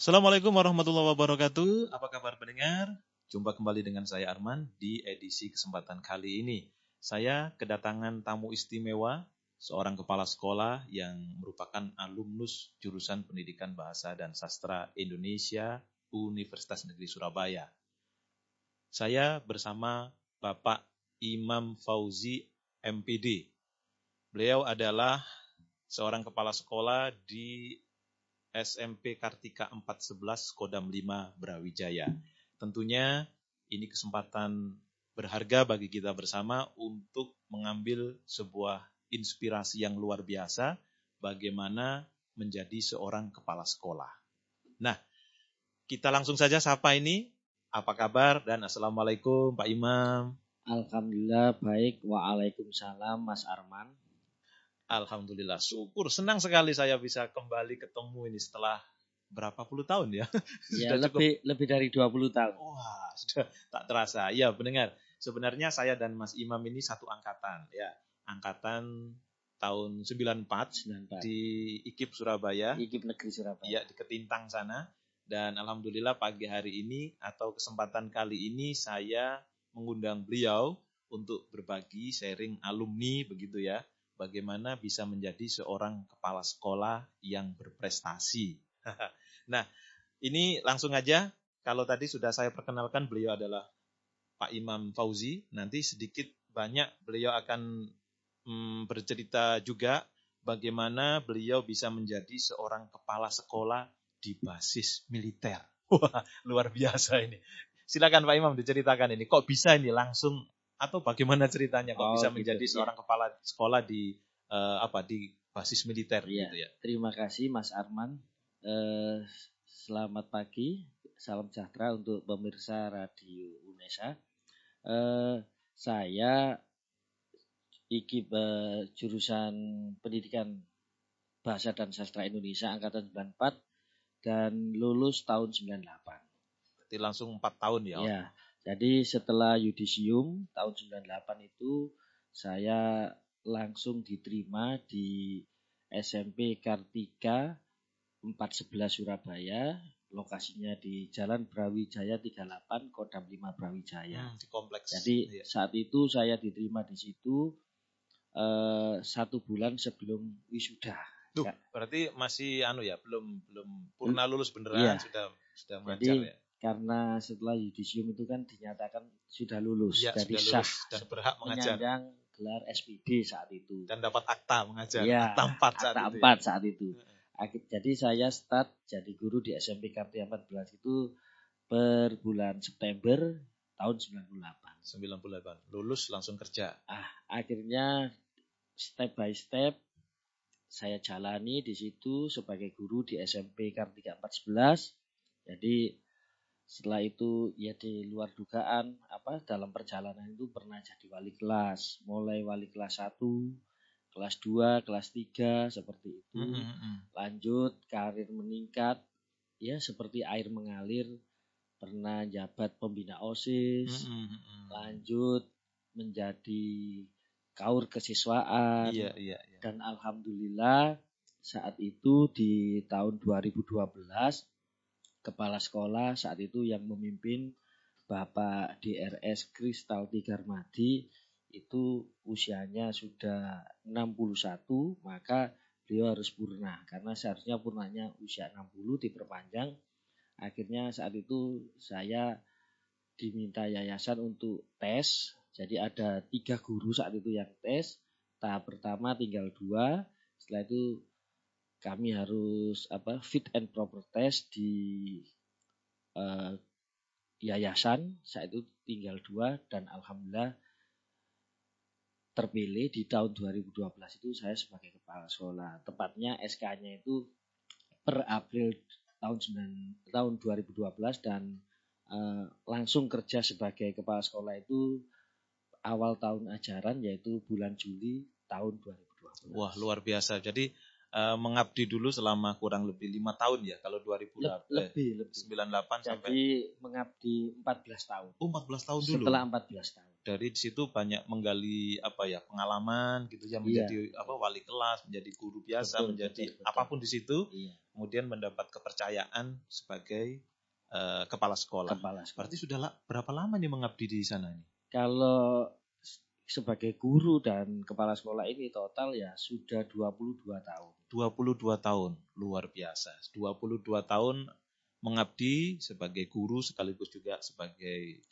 Assalamualaikum warahmatullahi wabarakatuh. Apa kabar pendengar? Jumpa kembali dengan saya Arman di edisi kesempatan kali ini. Saya kedatangan tamu istimewa, seorang kepala sekolah yang merupakan alumnus jurusan Pendidikan Bahasa dan Sastra Indonesia Universitas Negeri Surabaya. Saya bersama Bapak Imam Fauzi MPD. Beliau adalah seorang kepala sekolah di SMP Kartika 411 Kodam 5 Brawijaya. Tentunya ini kesempatan berharga bagi kita bersama untuk mengambil sebuah inspirasi yang luar biasa bagaimana menjadi seorang kepala sekolah. Nah, kita langsung saja sapa ini. Apa kabar dan Assalamualaikum Pak Imam. Alhamdulillah baik. Waalaikumsalam Mas Arman. Alhamdulillah, syukur. Senang sekali saya bisa kembali ketemu ini setelah berapa puluh tahun ya? ya sudah lebih cukup... lebih dari 20 tahun. Wah, sudah tak terasa. Ya, pendengar. Sebenarnya saya dan Mas Imam ini satu angkatan ya. Angkatan tahun 94, 94. di IKIP Surabaya. IKIP Negeri Surabaya. Ya, di Ketintang sana. Dan alhamdulillah pagi hari ini atau kesempatan kali ini saya mengundang beliau untuk berbagi sharing alumni begitu ya bagaimana bisa menjadi seorang kepala sekolah yang berprestasi. nah, ini langsung aja. Kalau tadi sudah saya perkenalkan, beliau adalah Pak Imam Fauzi. Nanti sedikit banyak beliau akan hmm, bercerita juga bagaimana beliau bisa menjadi seorang kepala sekolah di basis militer. Wah, luar biasa ini. Silakan Pak Imam diceritakan ini. Kok bisa ini langsung atau bagaimana ceritanya kok oh, bisa gitu. menjadi ya. seorang kepala sekolah di uh, apa di basis militer ya. gitu ya. Terima kasih Mas Arman. Uh, selamat pagi, salam sejahtera untuk pemirsa Radio UNESA. Uh, saya iki uh, jurusan pendidikan Bahasa dan Sastra Indonesia angkatan 94 dan lulus tahun 98. Berarti langsung 4 tahun ya? Ya. Jadi setelah yudisium tahun 98 itu saya langsung diterima di SMP Kartika 411 Surabaya, lokasinya di Jalan Brawijaya 38, Kodam 5 Brawijaya. Hmm, di kompleks. Jadi iya. saat itu saya diterima di situ eh, satu bulan sebelum wisuda. Duh, ya. berarti masih anu ya, belum belum purna lulus beneran iya. sudah sudah mengajar Jadi, ya karena setelah yudisium itu kan dinyatakan sudah lulus ya, dari sudah lulus dan berhak mengajar. Menyandang gelar SPD saat itu. Dan dapat akta mengajar. Ya, akta 4 saat akta itu. 4 ya. saat itu. Jadi saya start jadi guru di SMP Kartia 14 itu per bulan September tahun 98. 98. Lulus langsung kerja. Ah, akhirnya step by step saya jalani di situ sebagai guru di SMP Kartika 14. Jadi setelah itu ya di luar dugaan apa dalam perjalanan itu pernah jadi wali kelas mulai wali kelas 1 kelas 2 kelas 3 seperti itu mm -hmm. lanjut karir meningkat ya seperti air mengalir pernah jabat pembina osis mm -hmm. lanjut menjadi kaur kesiswaan iya, iya, iya. dan alhamdulillah saat itu di tahun 2012 kepala sekolah saat itu yang memimpin Bapak DRS Kristal Tigarmadi. Itu usianya sudah 61 maka beliau harus purna. Karena seharusnya purnanya usia 60 diperpanjang. Akhirnya saat itu saya diminta yayasan untuk tes. Jadi ada tiga guru saat itu yang tes. Tahap pertama tinggal dua. Setelah itu kami harus apa fit and proper test di uh, yayasan saat itu tinggal dua dan alhamdulillah terpilih di tahun 2012 itu saya sebagai kepala sekolah tepatnya SK-nya itu per April tahun 9, tahun 2012 dan uh, langsung kerja sebagai kepala sekolah itu awal tahun ajaran yaitu bulan Juli tahun 2012. Wah luar biasa. Jadi uh, mengabdi dulu selama kurang lebih lima tahun ya kalau 2008 Le lebih lebih 98 Jadi sampai mengabdi 14 tahun. Oh 14 tahun dulu. Setelah 14 tahun. Dari situ banyak menggali apa ya pengalaman gitu ya menjadi iya. apa wali kelas, menjadi guru biasa, betul, menjadi betul, betul. apa pun di situ. Iya. kemudian mendapat kepercayaan sebagai uh, kepala sekolah. Kepala sekolah. Berarti sudah la berapa lama nih mengabdi di sana nih? Kalau sebagai guru dan kepala sekolah ini total ya sudah 22 tahun. 22 tahun, luar biasa. 22 tahun mengabdi sebagai guru sekaligus juga sebagai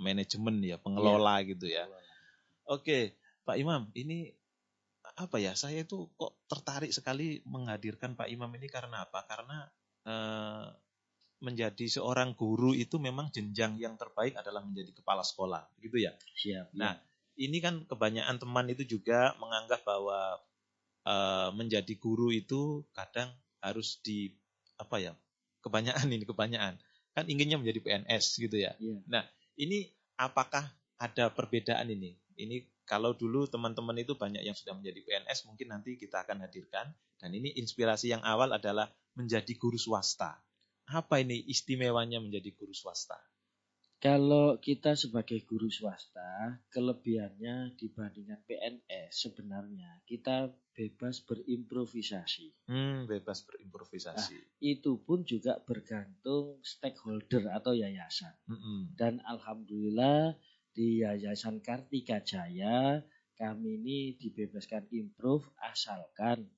manajemen ya, pengelola ya. gitu ya. Oke, Pak Imam, ini apa ya? Saya itu kok tertarik sekali menghadirkan Pak Imam ini karena apa? Karena eh, menjadi seorang guru itu memang jenjang yang terbaik adalah menjadi kepala sekolah, gitu ya. Siap. Nah, ya ini kan kebanyakan teman itu juga menganggap bahwa uh, menjadi guru itu kadang harus di apa ya kebanyakan ini kebanyakan kan inginnya menjadi PNS gitu ya. Yeah. Nah ini apakah ada perbedaan ini? Ini kalau dulu teman-teman itu banyak yang sudah menjadi PNS mungkin nanti kita akan hadirkan dan ini inspirasi yang awal adalah menjadi guru swasta. Apa ini istimewanya menjadi guru swasta? Kalau kita sebagai guru swasta, kelebihannya dibandingkan PNS sebenarnya kita bebas berimprovisasi. Hmm, bebas berimprovisasi. Nah, itu pun juga bergantung stakeholder atau yayasan. Mm -hmm. Dan alhamdulillah di Yayasan Kartika Jaya kami ini dibebaskan improv asalkan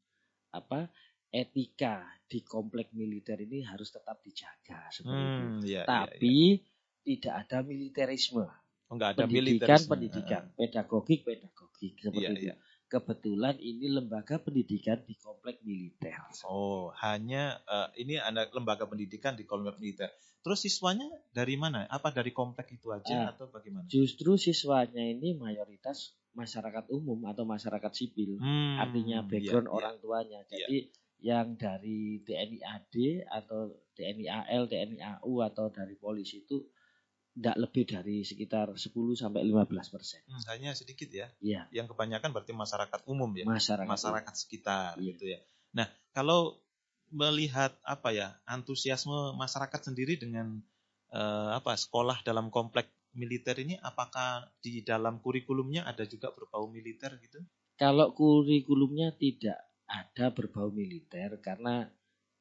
apa etika di komplek militer ini harus tetap dijaga seperti hmm, itu. Iya, iya Tapi iya, iya tidak ada militerisme. Oh, enggak ada pendidikan, militerisme. pendidikan, pedagogik, pedagogik seperti iya, itu. Iya. Kebetulan ini lembaga pendidikan di komplek militer. Oh, hanya uh, ini ada lembaga pendidikan di komplek militer. Terus siswanya dari mana? Apa dari komplek itu aja uh, atau bagaimana? Justru siswanya ini mayoritas masyarakat umum atau masyarakat sipil. Hmm, Artinya background iya, orang iya. tuanya. Jadi iya yang dari TNI AD atau TNI AL, TNI AU atau dari polisi itu tidak lebih dari sekitar 10 sampai 15 persen. Hmm, hanya sedikit ya. Iya. Yang kebanyakan berarti masyarakat umum ya. Masyarakat, masyarakat sekitar iya. gitu ya. Nah kalau melihat apa ya antusiasme masyarakat sendiri dengan uh, apa sekolah dalam komplek militer ini, apakah di dalam kurikulumnya ada juga berbau militer gitu? Kalau kurikulumnya tidak ada berbau militer karena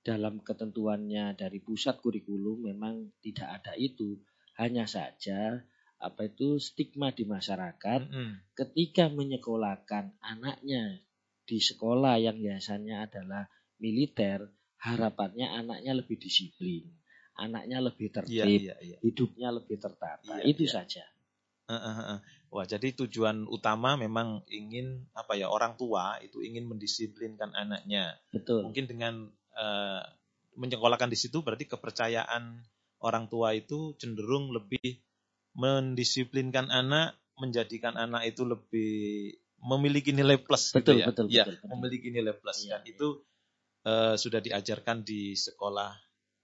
dalam ketentuannya dari pusat kurikulum memang tidak ada itu hanya saja apa itu stigma di masyarakat mm ketika menyekolahkan anaknya di sekolah yang biasanya adalah militer, harapannya anaknya lebih disiplin, anaknya lebih tertib, yeah, yeah, yeah. hidupnya lebih tertata. Yeah, itu yeah. saja. Uh, uh, uh. Wah, jadi tujuan utama memang ingin apa ya orang tua itu ingin mendisiplinkan anaknya. Betul. Mungkin dengan uh, menyekolahkan di situ berarti kepercayaan orang tua itu cenderung lebih mendisiplinkan anak, menjadikan anak itu lebih memiliki nilai plus betul, gitu ya. Betul, ya, betul, betul. memiliki nilai plus ya, dan ya. itu uh, sudah diajarkan di sekolah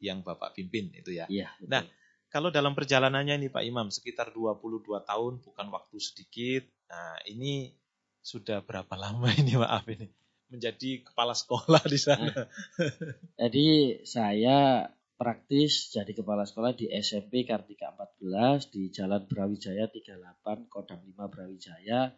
yang Bapak pimpin itu ya. ya Nah, kalau dalam perjalanannya ini Pak Imam sekitar 22 tahun bukan waktu sedikit. Nah, ini sudah berapa lama ini maaf ini menjadi kepala sekolah di sana. Nah, jadi saya praktis jadi kepala sekolah di SMP Kartika 14 di Jalan Brawijaya 38 Kodam 5 Brawijaya.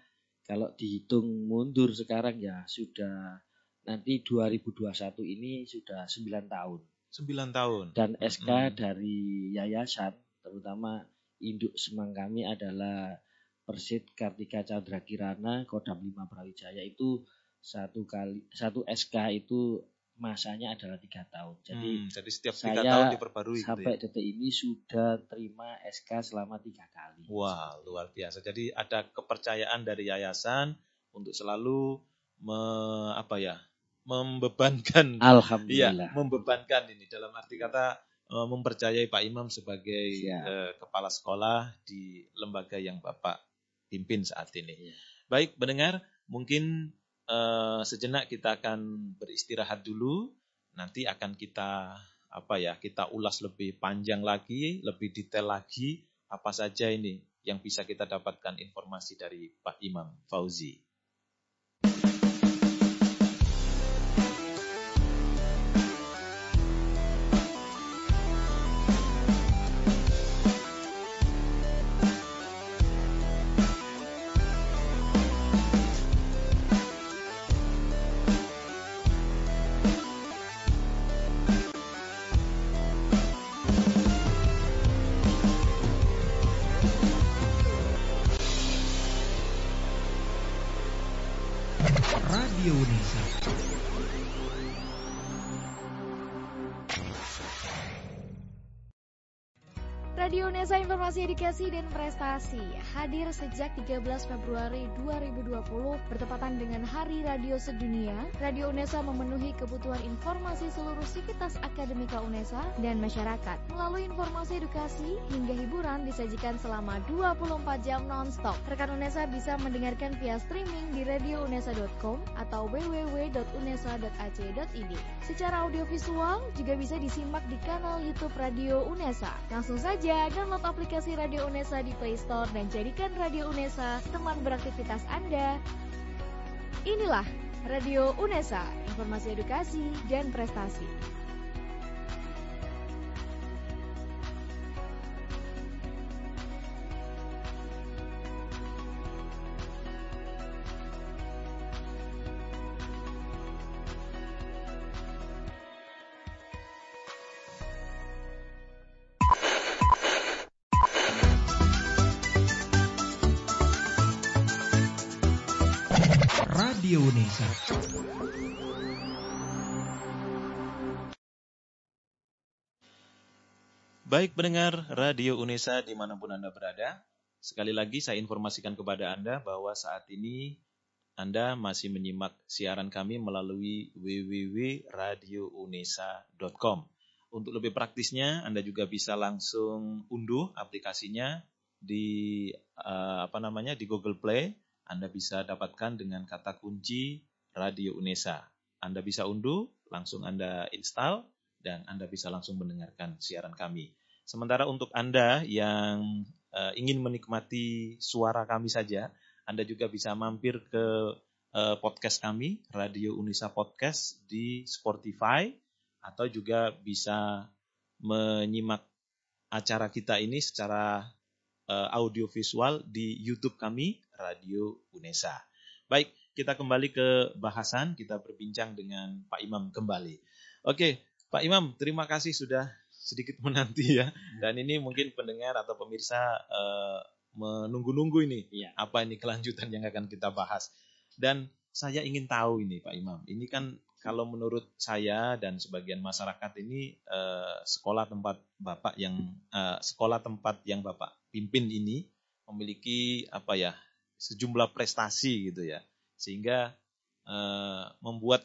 Kalau dihitung mundur sekarang ya sudah nanti 2021 ini sudah 9 tahun. 9 tahun. Dan SK hmm. dari yayasan terutama induk semang kami adalah Persit Kartika Chandra Kirana Kodam 5 Brawijaya itu satu kali satu SK itu masanya adalah tiga tahun. Jadi, hmm, jadi setiap tiga tahun diperbarui. Gitu sampai gitu ya? detik ini sudah terima SK selama tiga kali. Wah luar biasa. Jadi ada kepercayaan dari yayasan untuk selalu me, apa ya membebankan. Alhamdulillah. Iya, membebankan ini dalam arti kata uh, mempercayai Pak Imam sebagai uh, kepala sekolah di lembaga yang Bapak pimpin saat ini. Ya. Baik, mendengar mungkin uh, sejenak kita akan beristirahat dulu. Nanti akan kita apa ya kita ulas lebih panjang lagi, lebih detail lagi apa saja ini yang bisa kita dapatkan informasi dari Pak Imam Fauzi. Radio Unesa Informasi Edukasi dan Prestasi hadir sejak 13 Februari 2020 bertepatan dengan Hari Radio Sedunia. Radio Unesa memenuhi kebutuhan informasi seluruh sivitas akademika Unesa dan masyarakat. Melalui informasi edukasi hingga hiburan disajikan selama 24 jam non-stop. Rekan Unesa bisa mendengarkan via streaming di radiounesa.com atau www.unesa.ac.id. Secara audiovisual juga bisa disimak di kanal YouTube Radio Unesa. Langsung saja download aplikasi Radio Unesa di Play Store dan jadikan Radio Unesa teman beraktivitas Anda. Inilah Radio Unesa, informasi edukasi dan prestasi. Baik pendengar Radio Unesa di mana pun Anda berada, sekali lagi saya informasikan kepada Anda bahwa saat ini Anda masih menyimak siaran kami melalui www.radiounesa.com. Untuk lebih praktisnya, Anda juga bisa langsung unduh aplikasinya di uh, apa namanya di Google Play. Anda bisa dapatkan dengan kata kunci Radio Unesa. Anda bisa unduh, langsung Anda install, dan Anda bisa langsung mendengarkan siaran kami. Sementara untuk Anda yang uh, ingin menikmati suara kami saja, Anda juga bisa mampir ke uh, podcast kami, Radio Unesa Podcast di Spotify, atau juga bisa menyimak acara kita ini secara uh, audio visual di YouTube kami, Radio Unesa. Baik, kita kembali ke bahasan, kita berbincang dengan Pak Imam kembali. Oke, Pak Imam, terima kasih sudah sedikit menanti ya. Dan ini mungkin pendengar atau pemirsa uh, menunggu-nunggu ini Iya. apa ini kelanjutan yang akan kita bahas. Dan saya ingin tahu ini Pak Imam, ini kan kalau menurut saya dan sebagian masyarakat ini eh, sekolah tempat Bapak yang eh, sekolah tempat yang Bapak pimpin ini memiliki apa ya sejumlah prestasi gitu ya sehingga eh, membuat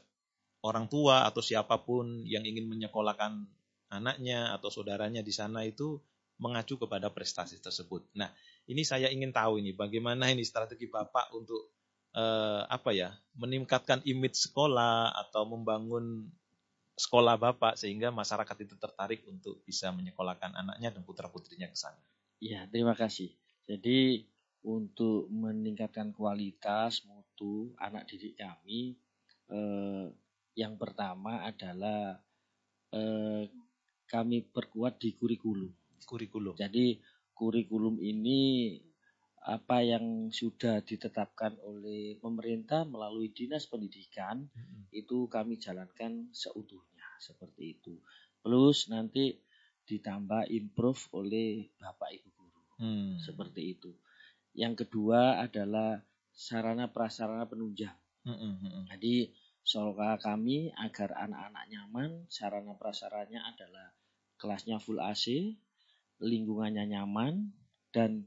orang tua atau siapa pun yang ingin menyekolahkan anaknya atau saudaranya di sana itu mengacu kepada prestasi tersebut. Nah, ini saya ingin tahu ini bagaimana ini strategi Bapak untuk eh, apa ya meningkatkan image sekolah atau membangun sekolah Bapak sehingga masyarakat itu tertarik untuk bisa menyekolahkan anaknya dan putra putrinya ke sana. Ya, terima kasih. Jadi untuk meningkatkan kualitas mutu anak didik kami, eh, yang pertama adalah eh, kami perkuat di kurikulum. Kurikulum. Jadi kurikulum ini apa yang sudah ditetapkan oleh pemerintah melalui dinas pendidikan Mm-mm. itu kami jalankan seutuhnya seperti itu. Plus nanti ditambah improve oleh bapak ibu guru Hmm. seperti itu. Yang kedua adalah sarana prasarana penunjang. Mm-mm. Jadi soal kami agar anak-anak nyaman, sarana prasarannya adalah kelasnya full AC, lingkungannya nyaman dan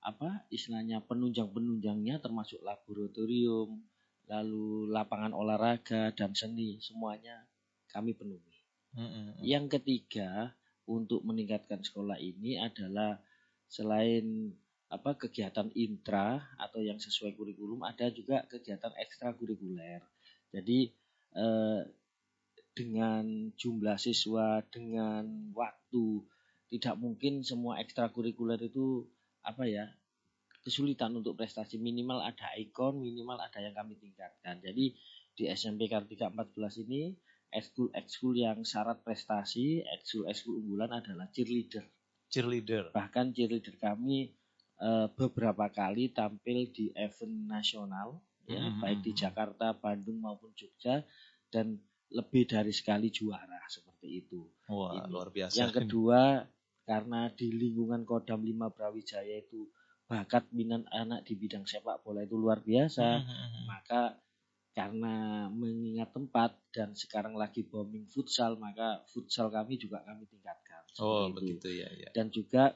apa istilahnya penunjang-penunjangnya termasuk laboratorium, lalu lapangan olahraga dan seni semuanya kami penuhi. Mm-mm, Yang ketiga untuk meningkatkan sekolah ini adalah selain apa kegiatan intra atau yang sesuai kurikulum ada juga kegiatan ekstrakurikuler. Jadi eh, dengan jumlah siswa dengan waktu tidak mungkin semua ekstrakurikuler itu apa ya kesulitan untuk prestasi minimal ada ikon minimal ada yang kami tingkatkan. Jadi di SMP Kartika 14 ini ekskul ekskul yang syarat prestasi ekskul ekskul unggulan adalah cheerleader Cheerleader. bahkan cheerleader kami eh, beberapa kali tampil di event nasional ya Mhm. baik di Jakarta, Bandung maupun Jogja dan lebih dari sekali juara seperti itu. Wah, Ini. luar biasa. Yang kedua karena di lingkungan Kodam 5 Brawijaya itu bakat minat anak di bidang sepak bola itu luar biasa, Mm-mm, maka karena mengingat tempat dan sekarang lagi booming futsal maka futsal kami juga kami tingkatkan. Oh itu. begitu ya, ya. Dan juga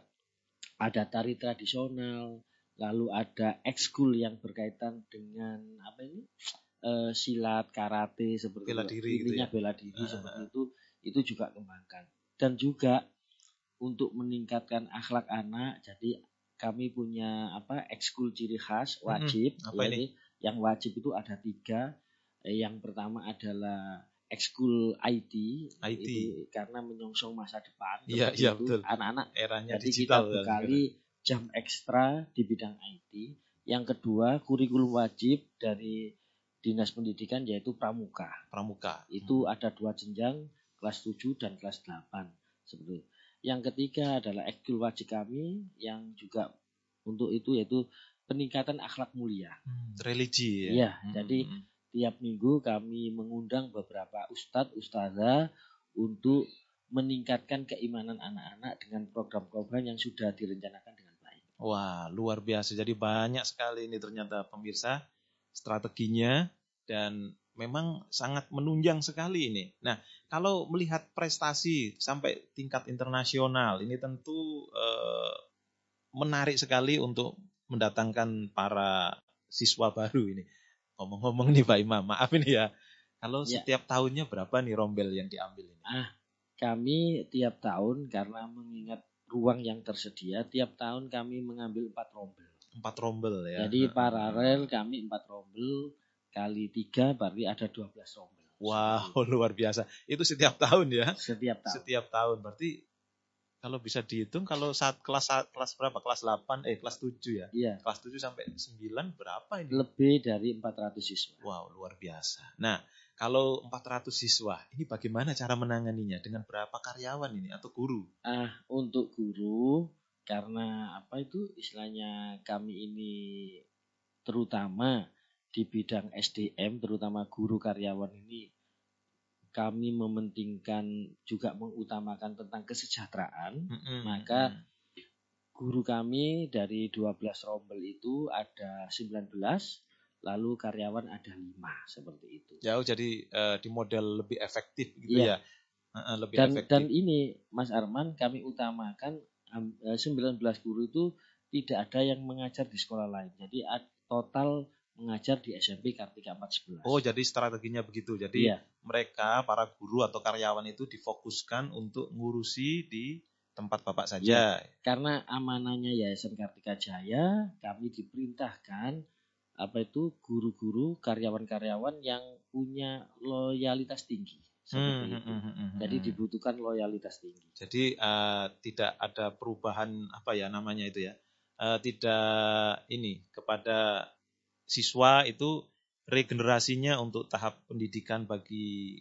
ada tari tradisional, lalu ada ekskul yang berkaitan dengan apa ini uh, silat, karate seperti bela diri, gitu ya? bela diri uh. seperti itu, itu juga kembangkan. Dan juga untuk meningkatkan akhlak anak, jadi kami punya apa ekskul ciri khas wajib, hmm, apa ini? Yang wajib itu ada tiga. Eh, yang pertama adalah ekskul IT, IT. Itu karena menyongsong masa depan. Iya, iya betul. Anak-anak. Eranya Jadi digital. kita bekali jam ekstra di bidang IT. Yang kedua, kurikulum wajib dari Dinas Pendidikan yaitu Pramuka. Pramuka. Itu hmm. ada dua jenjang, kelas 7 dan kelas 8. Seperti itu. Yang ketiga adalah ekskul wajib kami yang juga untuk itu yaitu peningkatan akhlak mulia. Hmm, religi ya. Iya, hmm. jadi tiap minggu kami mengundang beberapa ustadz ustazah untuk meningkatkan keimanan anak-anak dengan program-program yang sudah direncanakan. Wah, luar biasa. Jadi banyak sekali ini ternyata pemirsa strateginya dan memang sangat menunjang sekali ini. Nah, kalau melihat prestasi sampai tingkat internasional, ini tentu eh, menarik sekali untuk mendatangkan para siswa baru ini. Ngomong-ngomong nih Pak Imam, maaf ini ya. Kalau ya. setiap tahunnya berapa nih rombel yang diambil ini? Ah, kami tiap tahun karena mengingat ruang yang tersedia, tiap tahun kami mengambil empat rombel. Empat rombel ya. Jadi paralel kami empat rombel kali tiga berarti ada 12 rombel. Wow, luar biasa. Itu setiap tahun ya? Setiap tahun. Setiap tahun. Berarti kalau bisa dihitung kalau saat kelas kelas berapa? Kelas 8 eh kelas 7 ya? Iya. Kelas 7 sampai 9 berapa ini? Lebih dari 400 siswa. Wow, luar biasa. Nah, kalau 400 siswa, ini bagaimana cara menanganinya? Dengan berapa karyawan ini atau guru? Ah, untuk guru karena apa itu istilahnya kami ini terutama di bidang SDM terutama guru karyawan ini kami mementingkan juga mengutamakan tentang kesejahteraan, mm-hmm. maka guru kami dari 12 rombel itu ada 19, lalu karyawan ada 5 seperti itu. Jauh jadi uh, di model lebih efektif gitu yeah. ya. Uh, lebih dan, efektif. Dan ini Mas Arman kami utamakan um, 19 guru itu tidak ada yang mengajar di sekolah lain. Jadi total mengajar di SMP Kartika 14. Oh, jadi strateginya begitu. Jadi iya. mereka para guru atau karyawan itu difokuskan untuk ngurusi di tempat Bapak saja. Ya, karena amanahnya Yayasan Kartika Jaya, kami diperintahkan apa itu guru-guru, karyawan-karyawan yang punya loyalitas tinggi. Seperti hmm, itu. Hmm, hmm, hmm, Jadi hmm. dibutuhkan loyalitas tinggi. Jadi uh, tidak ada perubahan apa ya namanya itu ya. Uh, tidak ini kepada siswa itu regenerasinya untuk tahap pendidikan bagi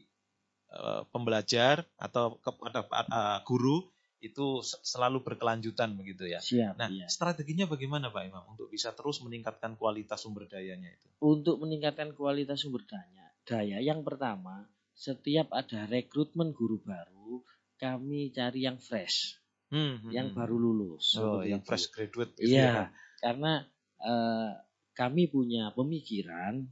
uh, pembelajar atau kepada uh, guru itu selalu berkelanjutan begitu ya. Siap, nah, iya. strateginya bagaimana Pak Imam untuk bisa terus meningkatkan kualitas sumber dayanya itu? Untuk meningkatkan kualitas sumber daya, daya yang pertama, setiap ada rekrutmen guru baru, kami cari yang fresh, hmm, hmm, yang hmm. baru lulus. Oh, yang itu. fresh graduate. Gitu iya, ya. karena uh, kami punya pemikiran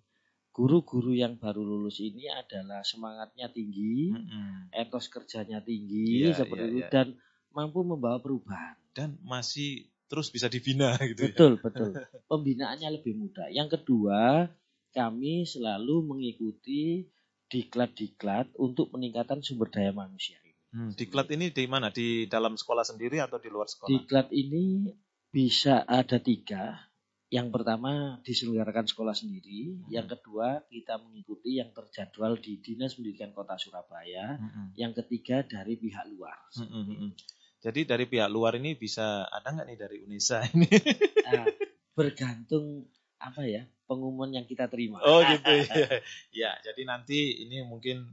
guru-guru yang baru lulus ini adalah semangatnya tinggi, mm-hmm. etos kerjanya tinggi yeah, seperti yeah, itu yeah. dan mampu membawa perubahan dan masih terus bisa dibina gitu. Ya. Betul, ya? betul. Pembinaannya lebih mudah. Yang kedua, kami selalu mengikuti diklat-diklat untuk peningkatan sumber daya manusia ini. Hmm, diklat ini di mana? Di dalam sekolah sendiri atau di luar sekolah? Diklat ini bisa ada tiga. Yang pertama diselenggarakan sekolah sendiri, hmm. yang kedua kita mengikuti yang terjadwal di Dinas Pendidikan Kota Surabaya, hmm. yang ketiga dari pihak luar. Hmm. Jadi dari pihak luar ini bisa ada nggak nih dari UNESA ini? Nah, bergantung apa ya pengumuman yang kita terima. Oh gitu ya. ya jadi nanti ini mungkin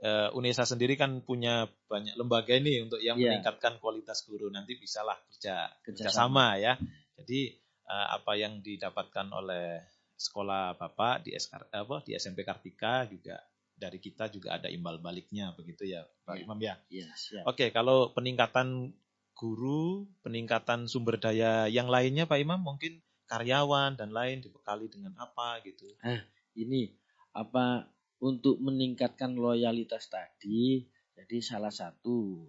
uh, UNESA sendiri kan punya banyak lembaga ini untuk yang yeah. meningkatkan kualitas guru. Nanti bisalah kerja kerja sama ya. Jadi uh, apa yang didapatkan oleh sekolah Bapak di SK, apa di SMP Kartika juga dari kita juga ada imbal baliknya begitu ya Pak ya. Imam ya. ya Oke, kalau peningkatan guru, peningkatan sumber daya yang lainnya Pak Imam mungkin karyawan dan lain dibekali dengan apa gitu. Nah, ini apa untuk meningkatkan loyalitas tadi, jadi salah satu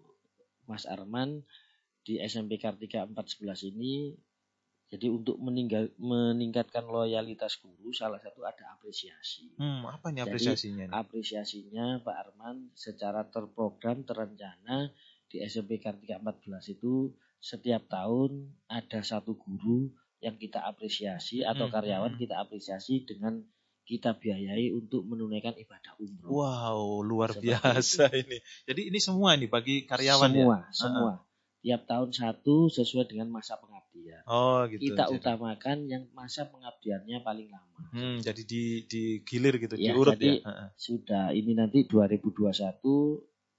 Mas Arman di SMP Kartika 411 ini jadi untuk meninggal, meningkatkan loyalitas guru salah satu ada apresiasi. Hmm, apa nih apresiasinya? Jadi, apresiasinya Pak Arman secara terprogram terencana di SMP Kartika 14 itu setiap tahun ada satu guru yang kita apresiasi atau hmm, karyawan hmm. kita apresiasi dengan kita biayai untuk menunaikan ibadah umroh. Wow, luar Seperti biasa itu. ini. Jadi ini semua ini bagi karyawan semua, ya? Semua, uh -huh tiap tahun satu sesuai dengan masa pengabdian. Oh gitu. Kita jadi. utamakan yang masa pengabdiannya paling lama. Hmm, jadi di gilir gitu, ya, diurut jadi ya. Sudah ini nanti 2021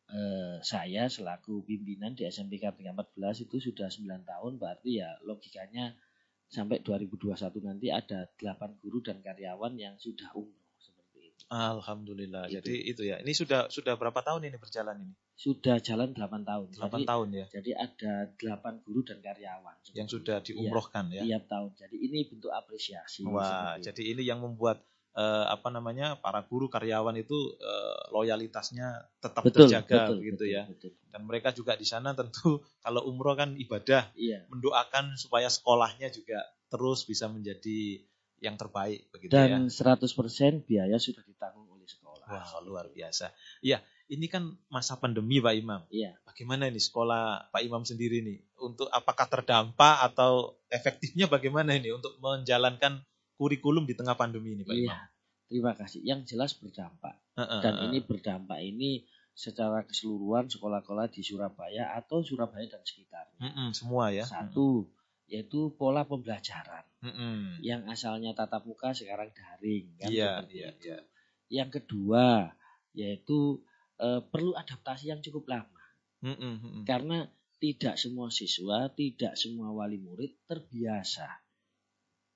eh, saya selaku pimpinan di SMP Kartika 14 itu sudah 9 tahun berarti ya logikanya sampai 2021 nanti ada 8 guru dan karyawan yang sudah umroh. Alhamdulillah. Gitu. Jadi itu ya. Ini sudah sudah berapa tahun ini berjalan ini? Sudah jalan 8 tahun. 8 jadi, tahun ya. Jadi ada 8 guru dan karyawan yang sudah diumrohkan ya. Tiap tahun. Jadi ini bentuk apresiasi. Wah, jadi ini yang membuat uh, apa namanya para guru karyawan itu uh, loyalitasnya tetap betul, terjaga betul, gitu betul, ya. Betul. Dan mereka juga di sana tentu kalau umroh kan ibadah, iya. mendoakan supaya sekolahnya juga terus bisa menjadi yang terbaik begitu Dan ya. Dan 100% biaya sudah ditanggung oleh sekolah. Wah, luar biasa. Iya, ini kan masa pandemi Pak Imam. Iya. Bagaimana ini sekolah Pak Imam sendiri nih? Untuk apakah terdampak atau efektifnya bagaimana ini untuk menjalankan kurikulum di tengah pandemi ini Pak iya. Imam? Terima kasih. Yang jelas berdampak. Uh, uh, Dan ini berdampak ini secara keseluruhan sekolah-sekolah di Surabaya atau Surabaya dan sekitarnya. Uh, uh, semua ya. Satu, yaitu pola pembelajaran mm -hmm. yang asalnya tatap muka sekarang daring kan yeah, yeah, yeah. yang kedua yaitu e, perlu adaptasi yang cukup lama. Mm -hmm. karena tidak semua siswa tidak semua wali murid terbiasa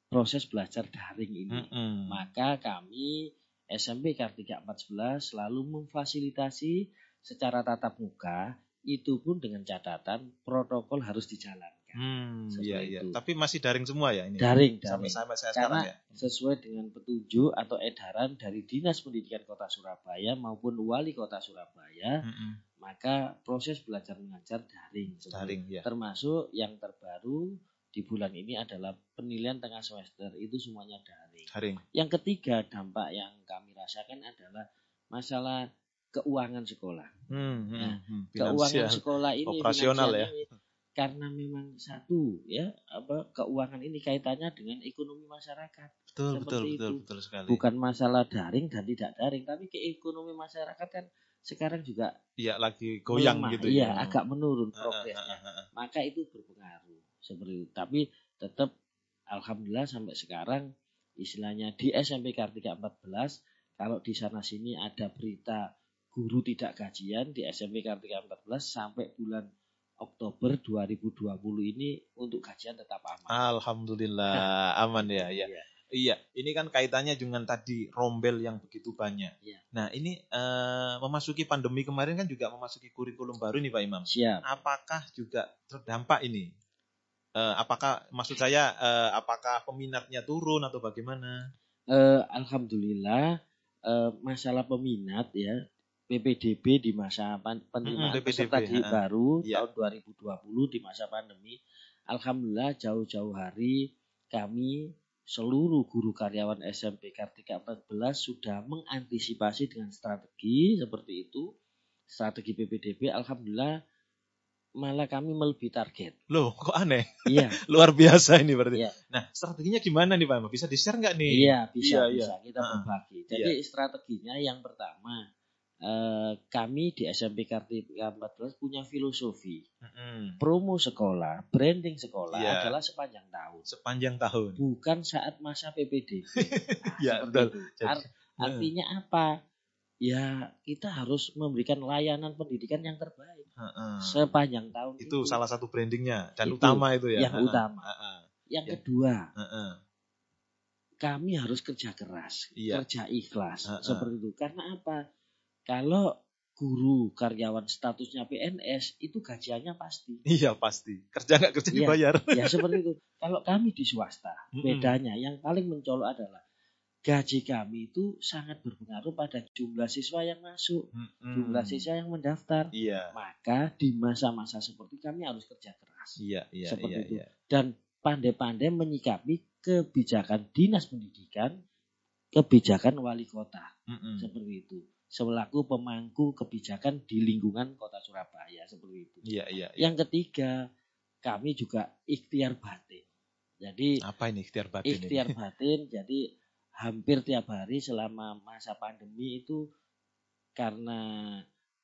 proses belajar daring ini. Mm maka kami SMP Kartika 14 selalu memfasilitasi secara tatap muka itu pun dengan catatan protokol harus dijalankan Hmm, iya iya. Tapi masih daring semua ya ini. Daring, daring. Sampai, sampai saya Karena sekarang ya. sesuai dengan petunjuk atau edaran dari Dinas Pendidikan Kota Surabaya maupun Wali Kota Surabaya, mm -hmm. maka proses belajar mengajar daring. Daring ya. Termasuk yang terbaru di bulan ini adalah penilaian tengah semester itu semuanya daring. Daring. Yang ketiga dampak yang kami rasakan adalah masalah keuangan sekolah. Hmm, hmm, nah, hmm. keuangan sekolah ini operasional ya. Ini, karena memang satu ya apa keuangan ini kaitannya dengan ekonomi masyarakat. Betul betul itu. betul betul sekali. Bukan masalah daring dan tidak daring, tapi ke ekonomi masyarakat kan sekarang juga iya lagi goyang melemah. gitu iya, ya. agak menurun progresnya. Maka itu berpengaruh seperti itu. Tapi tetap alhamdulillah sampai sekarang istilahnya di SMP Kartika 14 kalau di sana sini ada berita guru tidak gajian di SMP Kartika 14 sampai bulan Oktober 2020 ini untuk kajian tetap aman. Alhamdulillah aman ya, ya. Iya. Iya, ini kan kaitannya dengan tadi rombel yang begitu banyak. Iya. Nah, ini uh, memasuki pandemi kemarin kan juga memasuki kurikulum baru nih Pak Imam. Siap. Apakah juga terdampak ini? Uh, apakah maksud saya uh, apakah peminatnya turun atau bagaimana? Uh, Alhamdulillah uh, masalah peminat ya PPDB di masa penerimaan hmm, peserta didik baru ya. tahun 2020 di masa pandemi. Alhamdulillah jauh-jauh hari kami seluruh guru karyawan SMP Kartika 14 sudah mengantisipasi dengan strategi seperti itu. Strategi PPDB Alhamdulillah malah kami melebihi target. Loh, kok aneh? Iya. Luar biasa ini berarti. Iya. Nah, strateginya gimana nih Pak? Bisa di-share nggak nih? Iya, bisa, iya, bisa. Iya. Kita berbagi. Jadi iya. strateginya yang pertama, Eh, kami di SMP Kartika 14 punya filosofi. Mm-hmm. Promo sekolah, branding sekolah yeah. adalah sepanjang tahun. Sepanjang tahun. Bukan saat masa. Nah, ya, betul. Art- artinya apa? Ya, kita harus memberikan layanan pendidikan yang terbaik sepanjang tahun. Itu, itu salah satu brandingnya dan itu, utama itu ya. Yang utama. Yang ya. kedua, kami harus kerja keras, iya. kerja ikhlas uh-uh. seperti itu. Karena apa? Kalau guru karyawan statusnya PNS itu gajiannya pasti. Iya pasti. Kerja nggak kerja iya, dibayar. Ya seperti itu. Kalau kami di swasta, bedanya yang paling mencolok adalah gaji kami itu sangat berpengaruh pada jumlah siswa yang masuk, Mm-mm. jumlah siswa yang mendaftar. Iya. Maka di masa-masa seperti kami harus kerja keras Iya, iya, Seperti iya, itu. iya. dan pandai-pandai menyikapi kebijakan dinas pendidikan, kebijakan wali kota Mm-mm. seperti itu. Selaku pemangku kebijakan di lingkungan kota Surabaya seperti itu. Iya, iya, iya. Yang ketiga, kami juga ikhtiar batin. Jadi Apa ini ikhtiar batin ikhtiar ini? batin jadi hampir tiap hari selama masa pandemi itu karena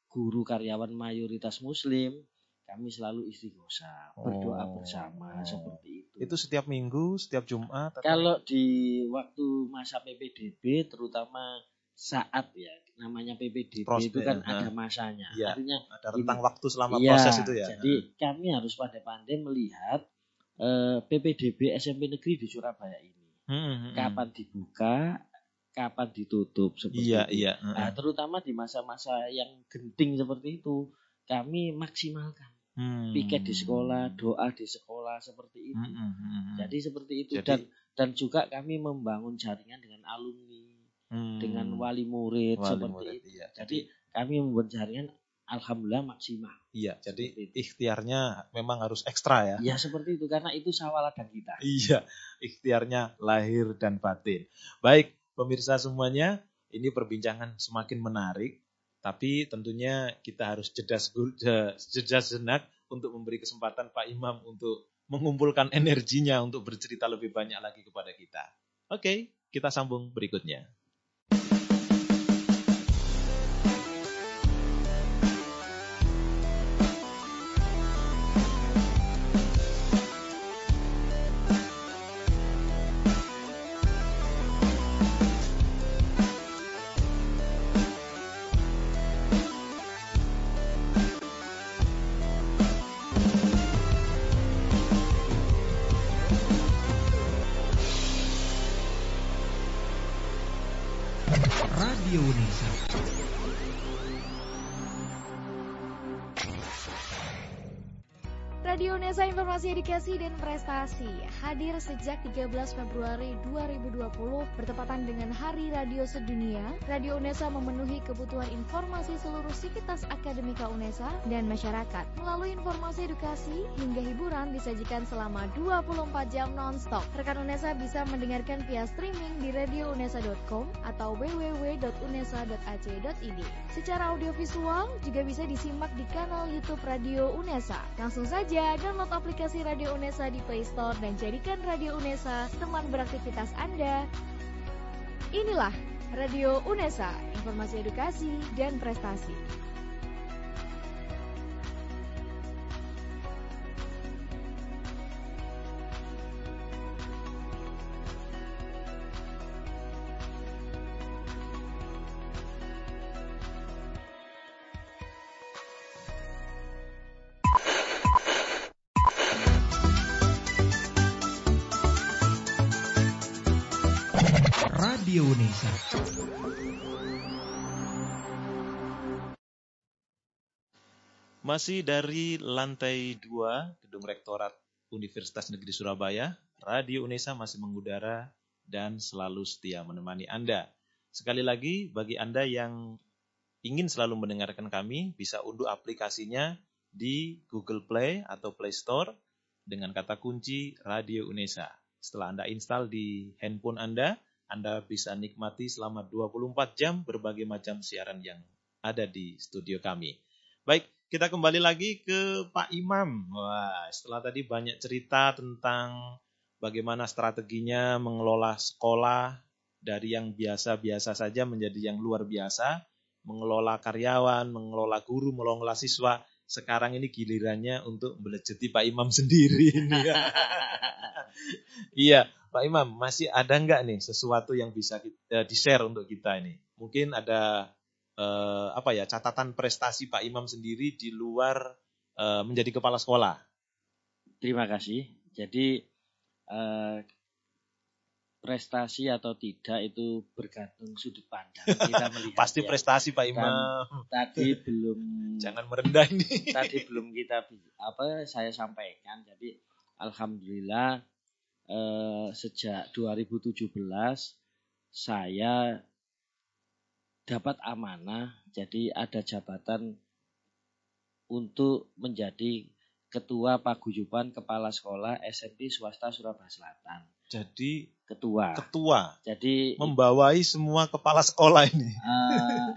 guru karyawan mayoritas muslim kami selalu istighosah berdoa Oh. bersama seperti itu. Itu setiap minggu, setiap Jumat atau- Kalau di waktu masa PPDB terutama saat ya namanya PPDB itu kan ha. ada masanya. Iya. Artinya ada rentang waktu selama Iya, proses itu ya. Jadi kami harus pandai-pandai melihat eh, PPDB SMP negeri di Surabaya ini. Hmm, hmm, Kapan dibuka, kapan ditutup seperti Iya, itu. iya. Nah, terutama di masa-masa yang genting seperti itu, kami maksimalkan Hmm. piket di sekolah, doa di sekolah seperti itu. Hmm, hmm, hmm, hmm. Jadi seperti itu Jadi- dan dan juga kami membangun jaringan dengan alumni, Hmm. dengan wali murid Wali seperti murid, itu. iya. Jadi kami membuat jaringan alhamdulillah maksimal. Iya, jadi ikhtiarnya memang harus ekstra ya. Ya seperti itu karena itu sawah ladang kita. Iya, ikhtiarnya lahir dan batin. Baik, pemirsa semuanya, ini perbincangan semakin menarik, tapi tentunya kita harus jeda, jeda sejenak untuk memberi kesempatan Pak Imam untuk mengumpulkan energinya untuk bercerita lebih banyak lagi kepada kita. Oke, kita sambung berikutnya. Edukasi dan Prestasi hadir sejak 13 Februari 2020 bertepatan dengan Hari Radio Sedunia. Radio Unesa memenuhi kebutuhan informasi seluruh sivitas akademika Unesa dan masyarakat. Melalui informasi edukasi hingga hiburan disajikan selama 24 jam non-stop. Rekan Unesa bisa mendengarkan via streaming di radiounesa.com atau www.unesa.ac.id. Secara audiovisual juga bisa disimak di kanal YouTube Radio Unesa. Langsung saja download aplikasi Radio Unesa di Play Store dan jadikan Radio Unesa teman beraktivitas Anda. Inilah Radio Unesa, informasi edukasi dan prestasi. Masih dari lantai 2 Gedung Rektorat Universitas Negeri Surabaya, Radio Unesa masih mengudara dan selalu setia menemani Anda. Sekali lagi, bagi Anda yang ingin selalu mendengarkan kami, bisa unduh aplikasinya di Google Play atau Play Store dengan kata kunci Radio Unesa. Setelah Anda install di handphone Anda, Anda bisa nikmati selama 24 jam berbagai macam siaran yang ada di studio kami. Baik, kita kembali lagi ke Pak Imam. Wah, setelah tadi banyak cerita tentang bagaimana strateginya mengelola sekolah dari yang biasa-biasa saja menjadi yang luar biasa, mengelola karyawan, mengelola guru, mengelola siswa. Sekarang ini gilirannya untuk belejeti Pak Imam sendiri. ini. iya, Pak Imam, masih ada nggak nih sesuatu yang bisa kita, di-share untuk kita ini? Mungkin ada eh, apa ya catatan prestasi Pak Imam sendiri di luar eh, menjadi kepala sekolah. Terima kasih. Jadi eh, prestasi atau tidak itu bergantung sudut pandang kita melihat. Pasti ya. prestasi Pak Dan Imam. Tadi belum Jangan merendah ini. tadi belum kita apa saya sampaikan. Jadi alhamdulillah eh, sejak 2017 saya dapat amanah, jadi ada jabatan untuk menjadi Ketua Paguyuban Kepala Sekolah SMP Swasta Surabaya Selatan. Jadi Ketua. ketua Jadi membawai semua kepala sekolah ini. eh,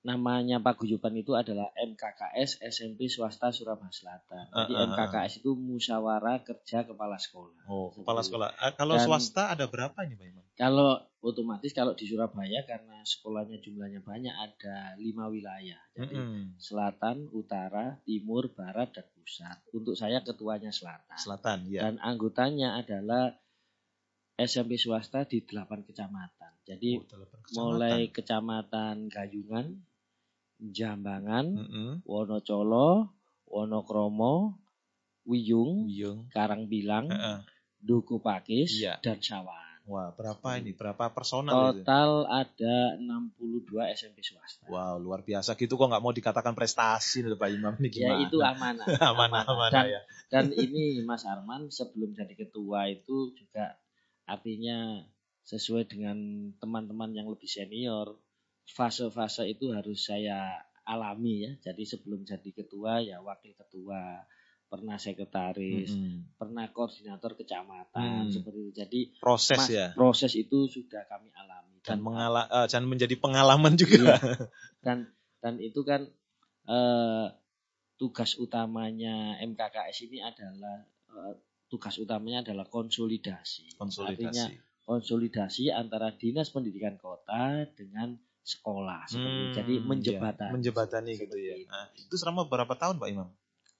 namanya paguyuban itu adalah MKKS SMP Swasta Surabaya Selatan. Jadi Ah, ah, ah. MKKS itu musyawarah kerja kepala sekolah. Oh, kepala sekolah. Ah, kalau Dan- swasta ada berapa ini, Pak Imam? Kalau otomatis kalau di Surabaya karena sekolahnya jumlahnya banyak ada lima wilayah. Jadi Mm-mm. selatan, utara, timur, barat, dan pusat. Untuk saya ketuanya selatan. Selatan, ya. Dan anggotanya adalah SMP swasta di delapan kecamatan. Jadi Oh, delapan kecamatan. mulai kecamatan Gayungan, Jambangan, Mm-mm. Wonocolo, Wonokromo, Wiyung, Wiyung. Karangbilang, Heeh. Duku Pakis, Iya. dan Sawan. Wah, berapa ini? Berapa personal itu? Total ada 62 SMP swasta. Wow, luar biasa gitu kok nggak mau dikatakan prestasi loh Pak Imam ini Ya itu amanah. amanah amanah Dan, ya. dan ini Mas Arman sebelum jadi ketua itu juga artinya sesuai dengan teman-teman yang lebih senior. Fase-fase itu harus saya alami ya. Jadi sebelum jadi ketua ya wakil ketua, pernah sekretaris, Mm-mm. pernah koordinator kecamatan Hmm. seperti itu. Jadi Proses mas- ya. proses itu sudah kami alami Dan dan mengala eh, dan menjadi pengalaman juga. dan dan itu kan eh, tugas utamanya MKKS ini adalah eh, tugas utamanya adalah konsolidasi. Artinya Konsolidasi. konsolidasi antara dinas pendidikan kota dengan sekolah seperti. Hmm, Jadi menjembatani. ya, menjembatani gitu ya. Nah, itu selama berapa tahun Pak Imam?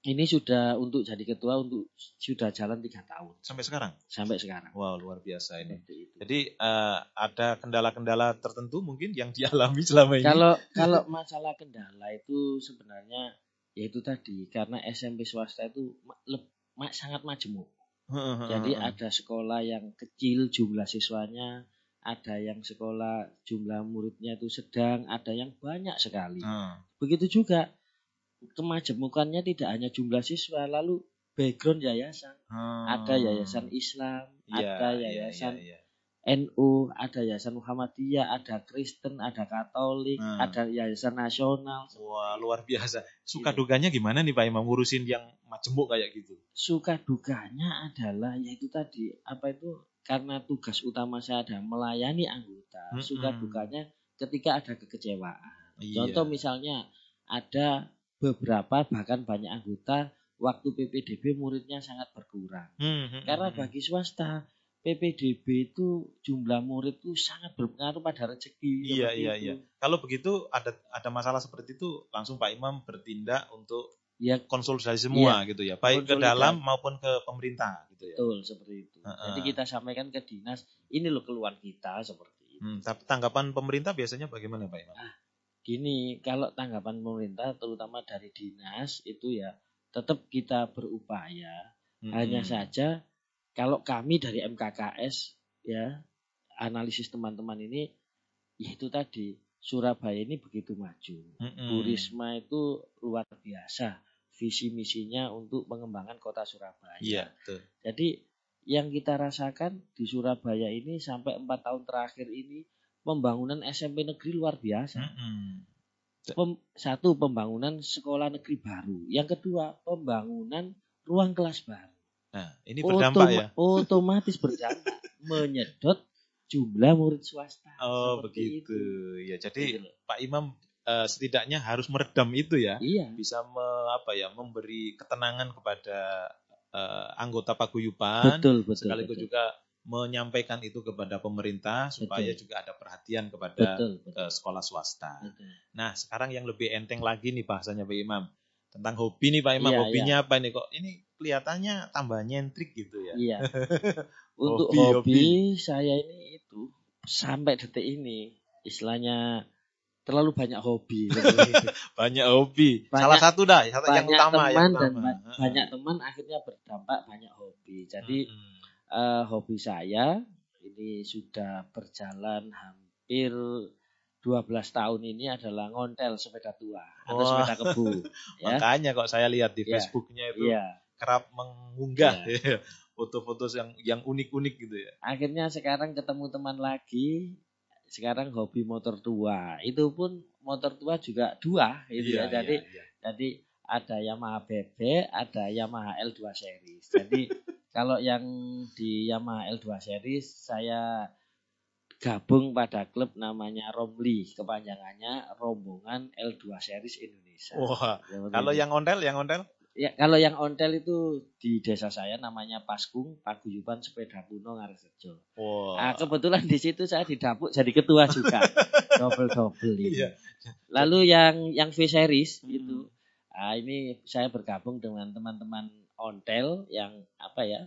Ini sudah untuk jadi ketua untuk sudah jalan tiga tahun Sampai sekarang? sampai sekarang. Wow, luar biasa ini. Jadi eh, ada kendala-kendala tertentu mungkin yang dialami selama ini. Kalau kalau masalah kendala itu sebenarnya ya itu tadi karena SMP swasta itu sangat majemuk. Jadi ada sekolah yang kecil jumlah siswanya, ada yang sekolah jumlah muridnya itu sedang, ada yang banyak sekali. Hmm. Begitu juga kemajemukannya tidak hanya jumlah siswa, lalu background yayasan. Ada yayasan Islam, Hmm. Iya, ada iya, yayasan iya, iya. NU, ada yayasan Muhammadiyah, ada Kristen, ada Katolik, Hmm. ada yayasan nasional. Wah, luar biasa. Suka Gitu. dukanya gimana nih Pak Imam ngurusin yang majemuk kayak gitu? Suka dukanya adalah yaitu tadi apa itu karena tugas utama saya ada melayani anggota. Mm-mm. Suka dukanya ketika ada kekecewaan. Iya. Contoh misalnya ada beberapa bahkan banyak anggota waktu PPDB muridnya sangat berkurang. Hmm, hmm, Karena bagi swasta PPDB itu jumlah murid itu sangat berpengaruh pada rezeki. Iya, iya, itu. iya. Kalau begitu ada ada masalah seperti itu langsung Pak Imam bertindak untuk Ya konsolidasi semua gitu ya, baik ke dalam maupun ke pemerintah gitu ya. betul seperti itu. Heeh. Jadi kita sampaikan ke dinas, ini loh keluhan kita seperti itu. Hmm, tapi tanggapan pemerintah biasanya bagaimana Pak Imam? Gini, kalau tanggapan pemerintah terutama dari dinas itu ya tetap kita berupaya. Hmm. Hanya saja kalau kami dari MKKS ya analisis teman-teman ini yaitu tadi Surabaya ini begitu maju. Hmm. Bu Risma itu luar biasa visi misinya untuk pengembangan kota Surabaya. Iya, betul. Jadi yang kita rasakan di Surabaya ini sampai empat tahun terakhir ini pembangunan SMP negeri luar biasa. Hmm. Pem- satu pembangunan sekolah negeri baru, yang kedua pembangunan ruang kelas baru. Nah, ini berdampak Otoma- ya. Otomatis berdampak menyedot jumlah murid swasta. Oh, begitu. Ya, Gitu jadi loh. Pak Imam eh, setidaknya harus meredam itu ya. Iya, Bisa me- apa ya, memberi ketenangan kepada eh, anggota paguyuban betul betul. sekaligus betul. juga menyampaikan itu kepada pemerintah supaya Betul. juga ada perhatian kepada betul betul. eh, sekolah swasta. betul. Nah, sekarang yang lebih enteng lagi nih bahasanya Pak Imam. Tentang hobi nih Pak Imam, Iya, hobinya apa nih kok? Ini kelihatannya tambah nyentrik gitu ya. Iya. Untuk Hobi, hobi, saya ini itu sampai detik ini istilahnya terlalu banyak hobi. seperti itu. Banyak hobi. Banyak- Salah satu dah, yang banyak utama, teman yang dan utama. ba- banyak teman akhirnya berdampak banyak hobi. Jadi Mm-mm. eh, hobi saya ini sudah berjalan hampir 12 tahun ini adalah ngontel sepeda tua atau Wah. sepeda kebu ya. Makanya kok saya lihat di Iya. Facebooknya itu Iya, kerap mengunggah foto-foto yang yang unik-unik gitu ya. Akhirnya sekarang ketemu teman lagi, sekarang hobi motor tua. Itu pun motor tua juga dua gitu Iya, ya. Jadi iya, iya. jadi ada Yamaha BB, ada Yamaha L2 series. Jadi kalau yang di Yamaha L2 series saya gabung pada klub namanya Romli, kepanjangannya Rombongan L2 series Indonesia. Wah, Seperti kalau itu. yang ontel, yang ontel? Ya kalau yang ontel itu di desa saya namanya Paskung, Paguyuban Sepeda Kuno Ngaresejo. Wah. Nah, kebetulan di situ saya didapuk jadi ketua juga. Double-double ini. Iya. Lalu yang yang V series Hmm. itu ah, ini saya bergabung dengan teman-teman ontel yang apa ya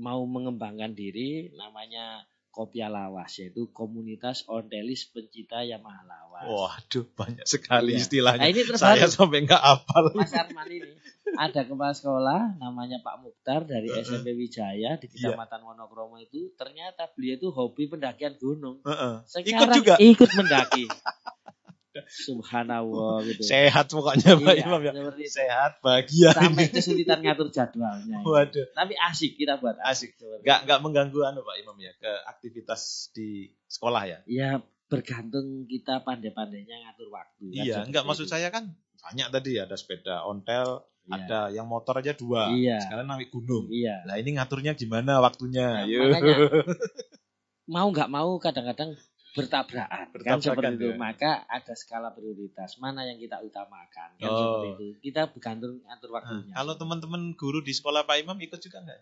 mau mengembangkan diri namanya Kopia Lawas yaitu komunitas ontelis pencinta Yamaha Lawas. Waduh, banyak sekali Iya. istilahnya. Nah, ini Saya terbaru sampai nggak hafal. Mas Arman ini ada kepala sekolah namanya Pak Mukhtar dari Heeh. SMP Wijaya di Iya. Kecamatan Wonokromo itu ternyata beliau itu hobi pendakian gunung. Heeh. Sekarang Ikut juga. Ikut mendaki. Subhanallah gitu. Sehat pokoknya Pak Iya, Imam ya. Sehat, bahagia. Sampai kesulitan ngatur jadwalnya. ini. Waduh. Tapi asik kita buat Asik. Nggak itu. nggak mengganggu anu Pak Imam ya ke aktivitas di sekolah ya. Ya bergantung kita pandai-pandainya ngatur waktu. kan, Iya, seperti enggak maksud itu. saya kan banyak tadi ada sepeda ontel, Iya. ada yang motor aja dua. Iya. Sekarang naik gunung. Iya. Lah ini ngaturnya gimana waktunya? Nah, makanya mau nggak mau kadang-kadang bertabrakan, kan Bertabrakan, seperti itu ya. maka ada skala prioritas mana yang kita utamakan kan Oh. seperti itu kita bergantung atur Nah, waktunya kalau teman-teman guru di sekolah Pak Imam ikut juga enggak?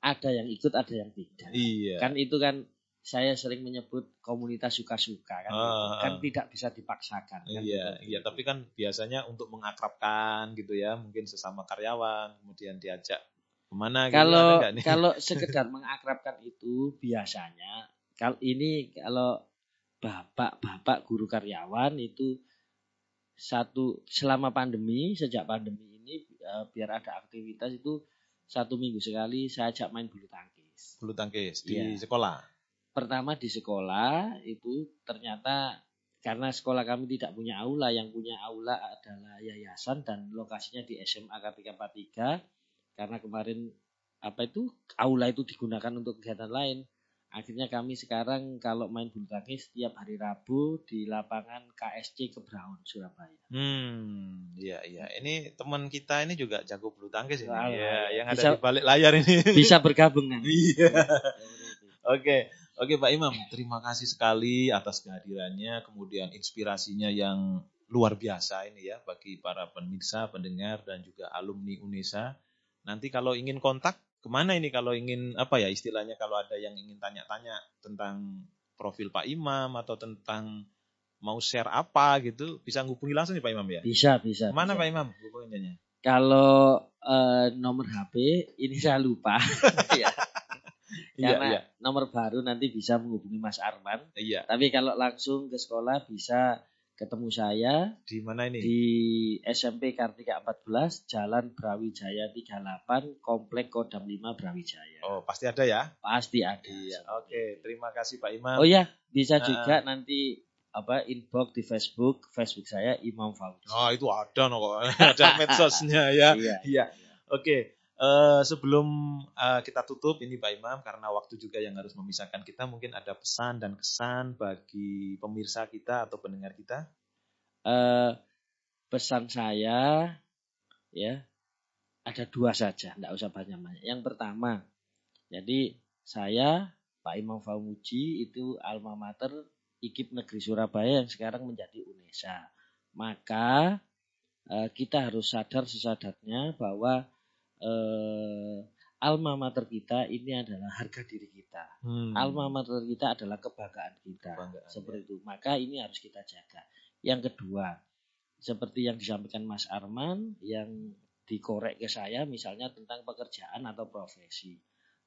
ada yang ikut ada yang tidak Iya. kan itu kan saya sering menyebut komunitas suka-suka kan Ah, gitu. ah. kan tidak bisa dipaksakan kan Iya, seperti iya, itu. tapi kan biasanya untuk mengakrabkan gitu ya, mungkin sesama karyawan, kemudian diajak ke mana gitu, kalau nih? kalau sekedar mengakrabkan itu biasanya kalau ini kalau bapak-bapak guru karyawan itu satu selama pandemi sejak pandemi ini eh, biar ada aktivitas itu satu minggu sekali saya ajak main bulu tangkis. bulu tangkis di Iya. sekolah. Pertama di sekolah itu ternyata karena sekolah kami tidak punya aula, yang punya aula adalah yayasan dan lokasinya di SMA Kartika 43 karena kemarin apa itu aula itu digunakan untuk kegiatan lain. Akhirnya kami sekarang kalau main bulu tangkis setiap hari Rabu di lapangan KSC Kebraun Surabaya. Hmm, iya iya. Ini teman kita ini juga jago bulu tangkis ini. Iya, yang ada bisa- di balik layar ini. Bisa bergabung nanti. Iya. Oke, oke Pak Imam, terima kasih sekali atas kehadirannya, kemudian inspirasinya yang luar biasa ini ya bagi para pemirsa, pendengar dan juga alumni UNESA. Nanti kalau ingin kontak ke mana ini kalau ingin apa ya istilahnya kalau ada yang ingin tanya-tanya tentang profil Pak Imam atau tentang mau share apa gitu bisa menghubungi langsung nih Pak Imam ya. Bisa, bisa. Mana bisa. Pak Imam hubungannya? Kalau eh, nomor HP ini saya lupa. ya. Iya, Karena iya. nomor baru nanti bisa menghubungi Mas Arman. Iya. Tapi kalau langsung ke sekolah bisa ketemu saya Di mana ini? di SMP Kartika 14, Jalan Brawijaya 38, Komplek Kodam 5 Brawijaya. Oh, pasti ada ya? Pasti ada. Iya. Oke, terima kasih Pak Imam. Oh ya, bisa Ah. juga nanti apa inbox di Facebook, Facebook saya Imam Fauzi. Oh itu ada no kok. ada medsosnya ya. Iya. Iya. Oke. Eh, sebelum eh, kita tutup ini Pak Imam karena waktu juga yang harus memisahkan kita mungkin ada pesan dan kesan bagi pemirsa kita atau pendengar kita. Eh, pesan saya ya ada dua saja, tidak usah banyak-banyak. Yang pertama, jadi saya Pak Imam Famuji itu alma mater IKIP Negeri Surabaya yang sekarang menjadi UNESA. Maka eh, kita harus sadar sesadarnya bahwa eh, alma mater kita ini adalah harga diri kita. Hmm. Alma mater kita adalah kebanggaan kita. Kebanggaan, seperti itu. Maka ini harus kita jaga. Yang kedua, seperti yang disampaikan Mas Arman yang dikorek ke saya misalnya tentang pekerjaan atau profesi.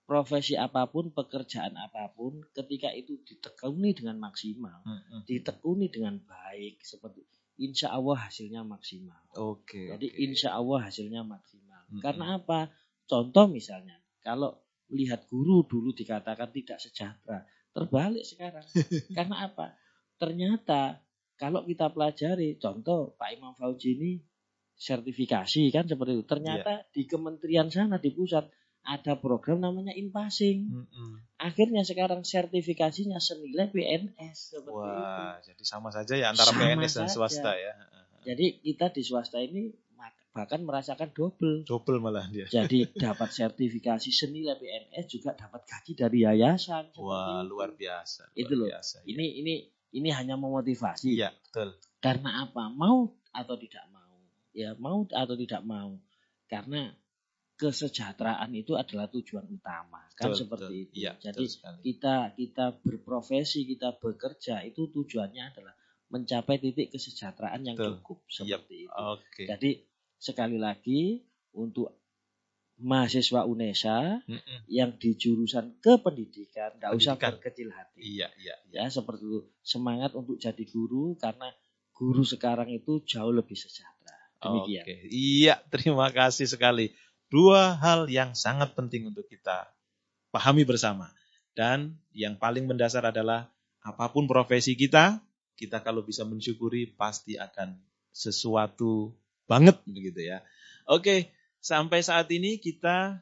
Profesi apa pun, pekerjaan apa pun, ketika itu ditekuni dengan maksimal, Hmm, hmm. ditekuni dengan baik, seperti insya Allah hasilnya maksimal. Oke. Jadi oke. insya Allah hasilnya maksimal. Karena apa? Contoh misalnya, kalau lihat guru dulu dikatakan tidak sejahtera, terbalik sekarang. Karena apa? Ternyata kalau kita pelajari, contoh Pak Imam Fauzi ini sertifikasi kan seperti itu. Ternyata di kementerian sana di pusat ada program namanya in-passing. Mm-mm. Akhirnya sekarang sertifikasinya senilai PNS seperti itu. Wah, jadi sama saja ya antara Sama PNS dan saja. swasta ya. Jadi kita di swasta ini bahkan merasakan double. Double malah dia. Jadi dapat sertifikasi senilai PNS juga dapat gaji dari yayasan. Wah, itu. luar biasa. Itu luar loh. Biasa, ya. Ini ini ini hanya memotivasi. Iya, betul. Karena apa? Mau atau tidak mau? Ya, mau atau tidak mau. Karena kesejahteraan itu adalah tujuan utama. Kan Betul, seperti betul. itu. Iya, Jadi kita kita berprofesi, kita bekerja itu tujuannya adalah mencapai titik kesejahteraan yang Betul. cukup Yap. seperti itu. Oke. Jadi sekali lagi untuk mahasiswa UNESA Mm-mm. yang di jurusan kependidikan tidak usah berkecil hati. Iya, iya, iya. Ya seperti itu semangat untuk jadi guru karena guru sekarang itu jauh lebih sejahtera. Demikian. Oke. Iya, terima kasih sekali. Dua hal yang sangat penting untuk kita pahami bersama. Dan yang paling mendasar adalah apa pun profesi kita, kita kalau bisa mensyukuri pasti akan sesuatu banget begitu ya. Oke, sampai saat ini kita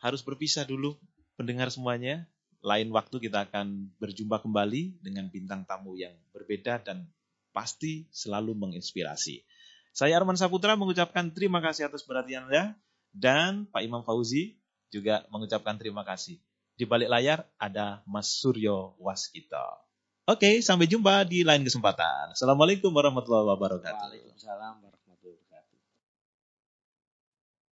harus berpisah dulu pendengar semuanya. Lain waktu kita akan berjumpa kembali dengan bintang tamu yang berbeda dan pasti selalu menginspirasi. Saya Arman Saputra mengucapkan terima kasih atas perhatian Anda dan Pak Imam Fauzi juga mengucapkan terima kasih. Di balik layar ada Mas Suryo Waskito. Oke, sampai jumpa di lain kesempatan. Assalamualaikum warahmatullahi wabarakatuh.